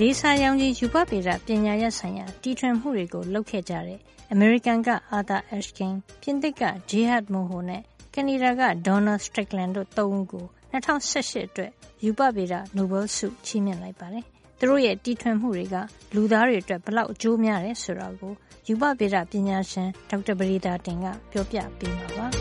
လေးစားရောင်ကြီးယူပဗေဒပညာရပ်ဆိုင်ရာတီထွင်မှုတွေကိုလုပ်ခဲ့ကြတဲ့အမေရိကန်က Arthur Ashkin ၊ပြင်သစ်က Jihad Moho နဲ့ကနေဒါက Donald Strickland တို့၃ဦးကို၂၀၁၈အတွက်ရူပဗေဒနိုဘယ်ဆုချီးမြှင့်လိုက်ပါတယ်။သူတို့ရဲ့တီထွင်မှုတွေကလူသားတွေအတွက်ဘယ်လောက်အကျိုးများတယ်ဆိုတာကိုရူပဗေဒပညာရှင်ဒေါက်တာပဒေသာတင်ကပြောပြပေးမှာပါ။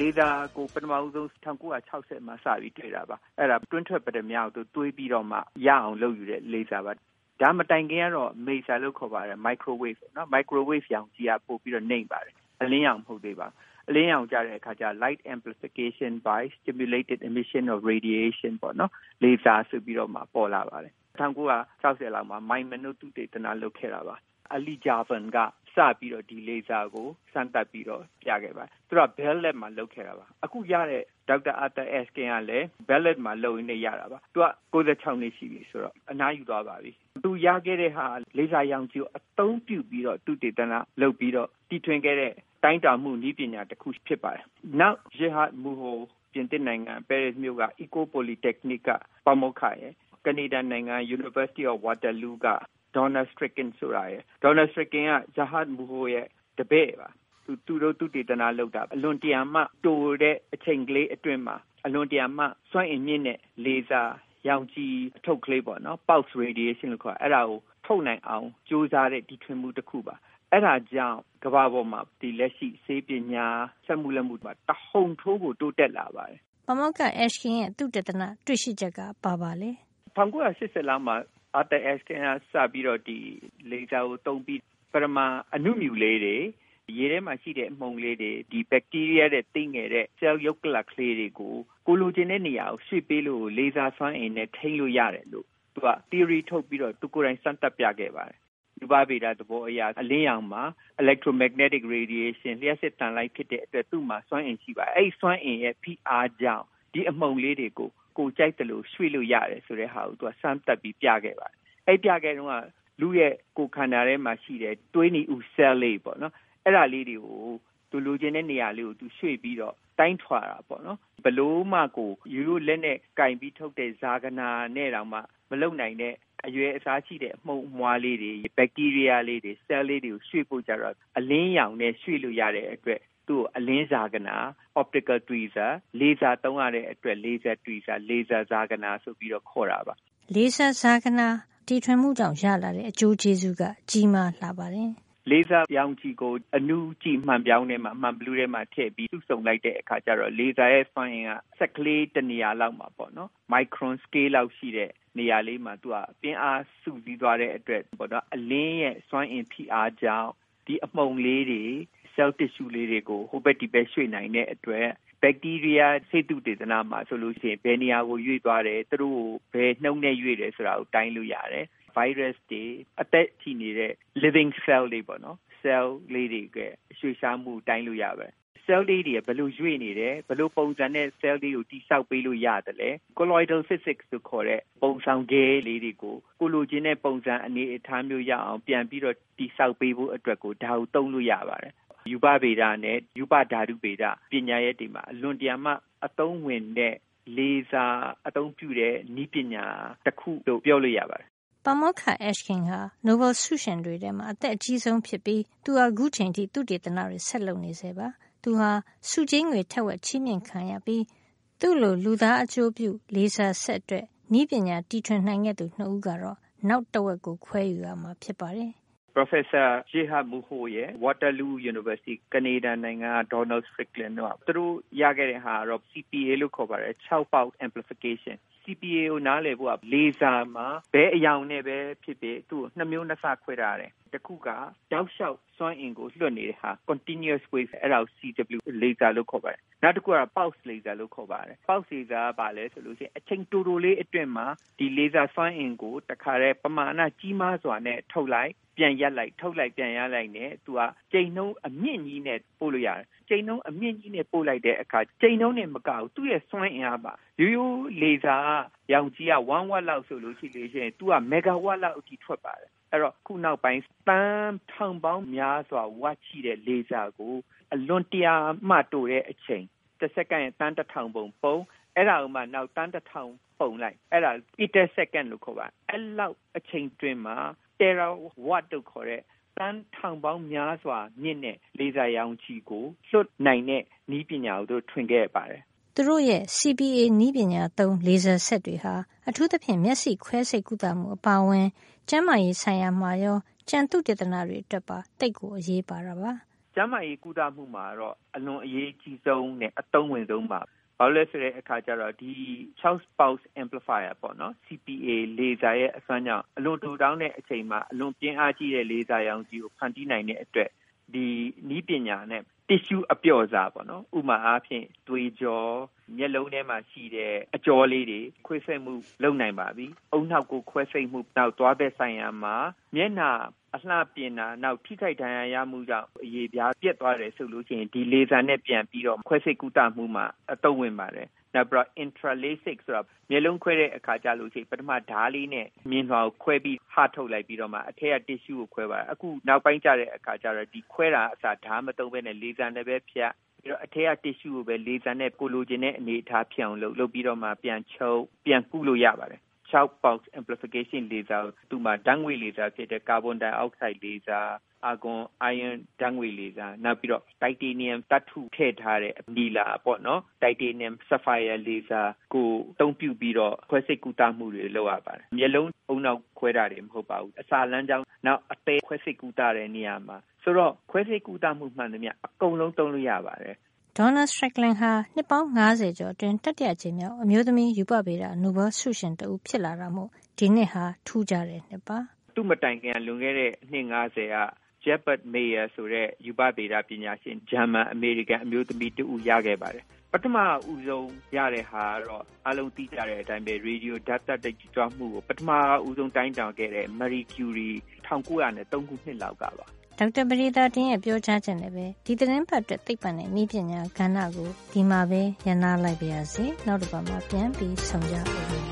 လေသာကိုပထမဦးဆုံး1960မှာစပြီးတွေ့တာပါအဲ့ဒါတွင်းထွက်ပထမအောင်သူတွေးပြီးတော့မှရအောင်လုပ်ယူတဲ့လေသာပါဒါမတိုင်ခင်ကတော့မေဆာလို့ခေါ်ပါတယ် microwave နော် microwave ရောင်ကြီးကပို့ပြီးတော့နှိမ့်ပါတယ်အလင်းရောင်မဟုတ်သေးပါအလင်းရောင်ကြတဲ့အခါကျ light amplification by stimulated emission of radiation ပေါ့နော်လေဆာဆိုပြီးတော့မှပေါ်လာပါတယ်1960လောက်မှာမိုင်မနုသုတေသနလုပ်ခဲ့တာပါအလီဂျာဗန်က စပြီးတော့ဒီလေဆာကိုစမ်းသပ်ပြီးတော့ပြခဲ့ပါတယ်သူက Bell Lab မှာလုပ်ခဲ့တာပါအခုရတဲ့ဒေါက်တာအာသာအက်စကင်ကလည်း Bell Lab မှာလုပ်ရင်းနဲ့ရတာပါသူက96နှစ်ရှိပြီဆိုတော့အနားယူသွားပါပြီသူရခဲ့တဲ့ဟာလေဆာရောင်ကြီးကိုအသုံးပြုပြီးတော့သူတည်တနာလုပ်ပြီးတော့တီထွင်ခဲ့တဲ့တိုင်းတာမှုနည်းပညာတစ်ခုဖြစ်ပါတယ်နောက်ရဟတ်မူဟိုပြင်သစ်နိုင်ငံပဲရစ်မြို့က Eco Polytechnic ကပမောက္ခရဲ့ကနေဒါနိုင်ငံ University of Waterloo က Donald Stricken ဆိုတာရယ် Donald Stricken က Jahad Muho ရဲ့တပည့်ပါသူသူတို့သူတည်တနာလောက်တာအလွန်တရာမှတိုတဲ့အချိန်ကလေးအတွင်းမှာအလွန်တရာမှစွန့်အင်မြင့်တဲ့လေဆာရောင်ခြည်အထုတ်ကလေးပေါ့နော် pulse radiation လို့ခေါ်အဲ့ဒါကိုထုတ်နိုင်အောင်ကြိုးစားတဲ့ဒီထွင်မှုတစ်ခုပါအဲ့ဒါကြောင့်ကမ္ဘာပေါ်မှာဒီလက်ရှိစေပညာစက်မှုလက်မှုမှာတဟုန်ထိုးကိုတိုးတက်လာပါတယ်ပမောက္ခ Ashkin ရဲ့သူတည်တနာတွေ့ရှိချက်ကပါပါလေ1980လောက်မှာ Arthur Ashkin ကစပြီးတော့ ဒီလေဆာကိုတုံးပြီး ပရမအနုမြူလေးတွေရေထဲမှာရှိတဲ့အမှုန်လေးတွေဒီဘက်တီးရီးယားတဲ့သိငယ်တဲ့ cell ရုပ်ကလပ်ကလေးတွေကိုကိုလိုချင်တဲ့နေရာကိုရွှေ့ပေးလို့လေဆာဆွမ်းအင်နဲ့ထိန်းလို့ရတယ်လို့သူက theory ထုတ်ပြီးတော့သူကိုယ်တိုင်စမ်းသပ်ပြခဲ့ပါတယ်ရူပဗေဒသဘောအရအလင်းရောင်မှာ electromagnetic radiation လျှက်စစ်တန်လိုက်ဖြစ်တဲ့အတွက်သူ့မှာစွမ်းအင်ရှိပါတယ်အဲ့ဒီစွမ်းအင်ရဲ့ဖိအားကြောင့် ဒီအမှုန်လေးတွေကိုကိုကြိုက်တယ်လို့ရွှေ့လို့ရတယ်ဆိုတဲ့ဟာကိုသူကစမ်းသပ်ပြီးပြခဲ့ပါတယ်အဲ့ပြခဲ့တော့ကလူရဲ့ကိုယ်ခန္ဓာထဲမှာရှိတဲ့တွေးနေဥ cell လေးပေါ့နော်အဲ့ဒါလေးတွေကိုသူလိုချင်တဲ့နေရာလေးကိုသူရွှေ့ပြီးတော့တိုင်းထွာတာပေါ့နော်ဘလို့မှကိုယူရိုလက်နဲ့ကင်ပြီးထုတ်တဲ့ဇာကနာနဲ့တောင်မှမလုံနိုင်တဲ့အရွယ်အစားရှိတဲ့အမှုန့်အမွှားလေးတွေဘက်တီးရီးယားလေးတွေ cell လေးတွေကိုရွှေ့ဖို့ကြတော့အလင်းရောင်နဲ့ရွှေ့လို့ရတဲ့အတွက် သူ့အလင်းဇာကနာ optical tweezer လေဆာသုံးရတဲ့အတွက် laser tweezer laser ဇာကနာဆိုပြီးတော့ခေါ်တာပါလေဆာဇာကနာတီထွင်မှုကြောင့်ရလာတဲ့အကျိုးကျေးဇူးကကြီးမားလှပါတယ်လေဆာရောင်ခြည်ကိုအနုကြည့်မှန်ပြောင်းထဲမှာမှန်ဘလူးထဲမှာထည့်ပြီးစုဆုံလိုက်တဲ့အခါကျတော့လေဆာရဲ့စွမ်းအင်ကစက်ကလေးတနေရာလောက်မှာပေါ့နော် micron scale လောက်ရှိတဲ့နေရာလေးမှာသူကပြင်းအားစုစည်းသွားတဲ့အတွက်ပေါ့နော်အလင်းရဲ့စွမ်းအင်ဖိအားကြောင့်ဒီအမှုန်လေးတွေ cell tissue လေးတွေကို ဟိုဘက်ဒီဘက်ရွှေ့နိုင်တဲ့အတွက် ဘက်တီးရီးယားစိတ်တုတေသနာမှာဆိုလို့ရှိရင်ဘယ်နေရာကိုရွေ့သွားတယ်သူတို့ဘယ်နှုံနဲ့ရွေ့တယ်ဆိုတာကိုတိုင်းလို့ရတယ် virus တွေအသက်ရှိနေတဲ့ living cell တွေပေါ့နော် cell လေးတွေကရွှေ့ရှားမှုတိုင်းလို့ရပါ cell လေးတွေဘယ်လိုရွေ့နေတယ်ဘယ်လိုပုံစံနဲ့ cell လေးကိုတိစောက်ပေးလို့ရတယ်လဲ colloidal physics လို့ခေါ်တဲ့ပုံစံခဲလေးတွေကိုကိုလိုချင်တဲ့ပုံစံအနေအထားမျိုးရအောင်ပြန်ပြီးတော့တိစောက်ပေးဖို့အတွက်ကိုဒါကိုသုံးလို့ရပါတယ် ယူပဗေဒနဲ့ယူပဓာတုဗေဒပညာရဲ့ဒီမှာ အလွန်တရာမှ အသုံးဝင်တဲ့ လေးစားအသုံးပြုတဲ့ဤပညာတစ်ခုလို့ ပြောလို့ရပါတယ် ပါမောက္ခ Ashkin ဟာ နိုဘယ်ဆုရှင်တွေထဲမှာ အသက်အကြီးဆုံးဖြစ်ပြီး သူဟာအခုချိန်ထိ သုတေသနတွေ ဆက်လုပ်နေဆဲပါ။သူဟာ ဆုကြေးငွေ ထက်ဝက် ချီးမြှင့်ခံရပြီး သူ့လို လူသားအကျိုးပြု လေဆာစက်အတွက် နည်းပညာတီထွင်နိုင်ခဲ့သူ ၂ ဦးကတော့ နောက်တဝက်ကို ခွဲယူရမှာ ဖြစ်ပါတယ်။ Professor Jihad Muho ရဲ့ Waterloo University ကနေဒါနိုင်ငံက Donald Strickland တို့ကသူတို့ရခဲ့တဲ့ဟာကတော့ CPA လို့ခေါ်ပါတယ်6 pulse amplification CPA ကိုနားလည်ဖို့ကလေဆာမှာဘဲအယောင်နဲ့ပဲဖြစ်ဖြစ်သူ့ကိုနှစ်မျိုးနှစ်ဆခွဲထားတယ်။တစ်ခုကတောက်လျှောက်စွမ်းအင်ကိုလွှတ်နေတဲ့ဟာ continuous wave အဲ့ဒါကို CW laser လို့ခေါ်ပါတယ်။နောက်တစ်ခုက pulse laser လို့ခေါ်ပါတယ်။ pulse laser ကဘာလဲဆိုလို့ရှိရင်အချိန်တိုတိုလေးအတွင်းမှာဒီ laser စွမ်းအင်ကိုတခါတည်းပမာဏကြီးမားစွာနဲ့ထုတ်လိုက်ပြန်ရက်လိုက်ထုတ်လိုက်ပြန်ရလိုက်နဲ့သူကချိန်နှုန်းအမြင့်ကြီးနဲ့ပို့လို့ရတယ်ချိန်နှုန်းအမြင့်ကြီးနဲ့ပို့လိုက်တဲ့အခါချိန်နှုန်းနဲ့မကဘူးသူ့ရဲ့စွမ်းအင်အားပါရိုးရိုးလေဆာ ရောင်ကြီးက1ဝက်လောက်ဆိုလို့ရှိလို့ရှိရင် သူကမဂါဝက်လောက်အထိထွက်ပါတယ်အဲ့တော့ခုနောက်ပိုင်းတန်းထောင်ပေါင်းများစွာဝတ်ချီတဲ့လေဆာကိုအလွန်တရာမှတိုတဲ့အချိန်တစ်စက္ကန့်တန်းတစ်ထောင်ပုံပုံအဲ့ဒါဥမာနောက်တန်းတစ်ထောင်ပုံလိုက်အဲ့ဒါ iter second လို့ခေါ်ပါအဲ့လောက်အချိန်တွင်မှာ terawatt လို့ခေါ်တဲ့တန်းထောင်ပေါင်းများစွာမြင့်တဲ့လေဆာရောင်ခြည်ကိုလွှတ်နိုင်တဲ့နည်းပညာကိုတို့ထွင်ခဲ့ပါတယ် သူတို့ရဲ့ CPA နည်းပညာသုံး လေဆာဆက်တွေဟာ အထူးသဖြင့် မျက်စိခွဲစိတ်ကုသမှု အပါအဝင် ကျန်းမာရေးဆိုင်ရာမှာရောကြံသုတေသနတွေ အတွက်ပါတိတ်ကို အရေးပါတာပါ ကျန်းမာရေးကုသမှုမှာတော့ အလွန်အရေးကြီးဆုံးနဲ့ အသုံးဝင်ဆုံးပါ ဘာလို့လဲဆိုတဲ့အခါကျတော့ ဒီ Charles Pulse Amplifier ပေါ့နော် CPA လေဆာရဲ့ အစွမ်းကြောင့် အလွန်တူတောင်းတဲ့ အချိန်မှာ အလွန်ပြင်းအားကြီးတဲ့ လေဆာရောင်ကြီးကို ဖန်တီးနိုင်တဲ့အတွက် ဒီနီးပညာနဲ့ tissue အပျော့စားပေါ့နော်ဥမာအားဖြင့်သွေးကြောမျက်လုံးထဲမှာရှိတဲ့အကြောလေးတွေခွဲစိတ်မှုလုပ်နိုင်ပါပြီ။အုံနောက်ကိုခွဲစိတ်မှုနောက်သွားတဲ့ဆိုင်ရာမှာမျက်နှာအလှပြင်တာနောက်ထိခိုက်ဒဏ်ရာရမှုကြောင့်အရေပြားပြက်သွားတယ်ဆိုလို့ရှိရင်ဒီလေဆာနဲ့ပြန်ပြီးတော့ခွဲစိတ်ကုသမှုမှာအသုံးဝင်ပါတယ် နောက်ပြီးတော့ intralasic ဆိုတော့မျက်လုံးခွဲတဲ့အခါကျလို့ရှိရင်ပထမဓားလေးနဲ့မြင်လွှာကိုခွဲပြီးဟထုတ်လိုက်ပြီးတော့မှအထက်က tissue ကိုခွဲပါတယ်အခုနောက်ပိုင်းကျတဲ့အခါကျတော့ဒီခွဲတာအစားဓားမသုံးဘဲနဲ့လေဆာနဲ့ပဲဖြတ်ပြီးတော့အထက်က tissue ကိုပဲလေဆာနဲ့ကိုလိုချင်တဲ့အနေအထားဖြစ်အောင်လုပ်လုပ်ပြီးတော့မှပြန်ချုပ်ပြန်ကုလို့ရပါတယ် 6 pulse amplification laser သူ့မှာဓာတ်ငွေလေဆာဖြစ်တဲ့ကာဗွန်ဒိုင်အောက်ဆိုက်လေဆာအာဂွန်အိုင်ယွန်ဓာတ်ငွေလေဆာနောက်ပြီးတော့တိုက်တေနီယမ်သတ္ထုထည့်ထားတဲ့နီလာပေါ့နော်တိုက်တေနီယမ်ဆဖိုင်ယာလေဆာကိုတုံးပြုပြီးတော့ခွဲစိတ်ကူတာမှုတွေလုပ်ရပါတယ်မျက်လုံးအုံနောက်ခွဲတာတွေမဟုတ်ပါဘူးအစာလမ်းကြောင်းနောက်အသေးခွဲစိတ်ကူတာတဲ့နေရာမှာဆိုတော့ခွဲစိတ်ကူတာမှုမှန်သမျှအကုန်လုံးတုံးလို့ရပါတယ် ဒေါ်နယ်စထရက်လင်ဟာ နှစ်ပေါင်း90ကျော်အတွင်း တတိယကြိမ်မြောက် အမျိုးသမီး ရူပဗေဒ နိုဘယ်ဆုရှင်တဦး ဖြစ်လာတာမို့ ဒီနှစ်ဟာ ထူးခြားတဲ့နှစ်ပါ။သူ့မတိုင်ခင်လွန်ခဲ့တဲ့နှစ်90က Jebert Mayer ဆိုတဲ့ ရူပဗေဒပညာရှင် ဂျာမန်အမေရိကန် အမျိုးသမီးတဦး ရခဲ့ပါတယ်။ပထမဦးဆုံး ရတဲ့ဟာကတော့အလုံးသိကြတဲ့အတိုင်းပဲ ရေဒီယိုဓာတ်သတ္တိကြွမှုကို ပထမဦးဆုံး တိုင်းတာခဲ့တဲ့ Marie Curie 1903ခုနှစ်လောက်ကပါ ဒေါက်တာပရိသာတင်ရဲ့ပြောကြားချက်နဲ့ပဲဒီသတင်းပတ်အတွက်သိပ္ပံနဲ့ဤပညာကဏ္ဍကိုဒီမှာပဲရန်နာလိုက်ပါရစေနောက်တစ်ပတ်မှာပြန်ပြီးဆုံကြပါဦး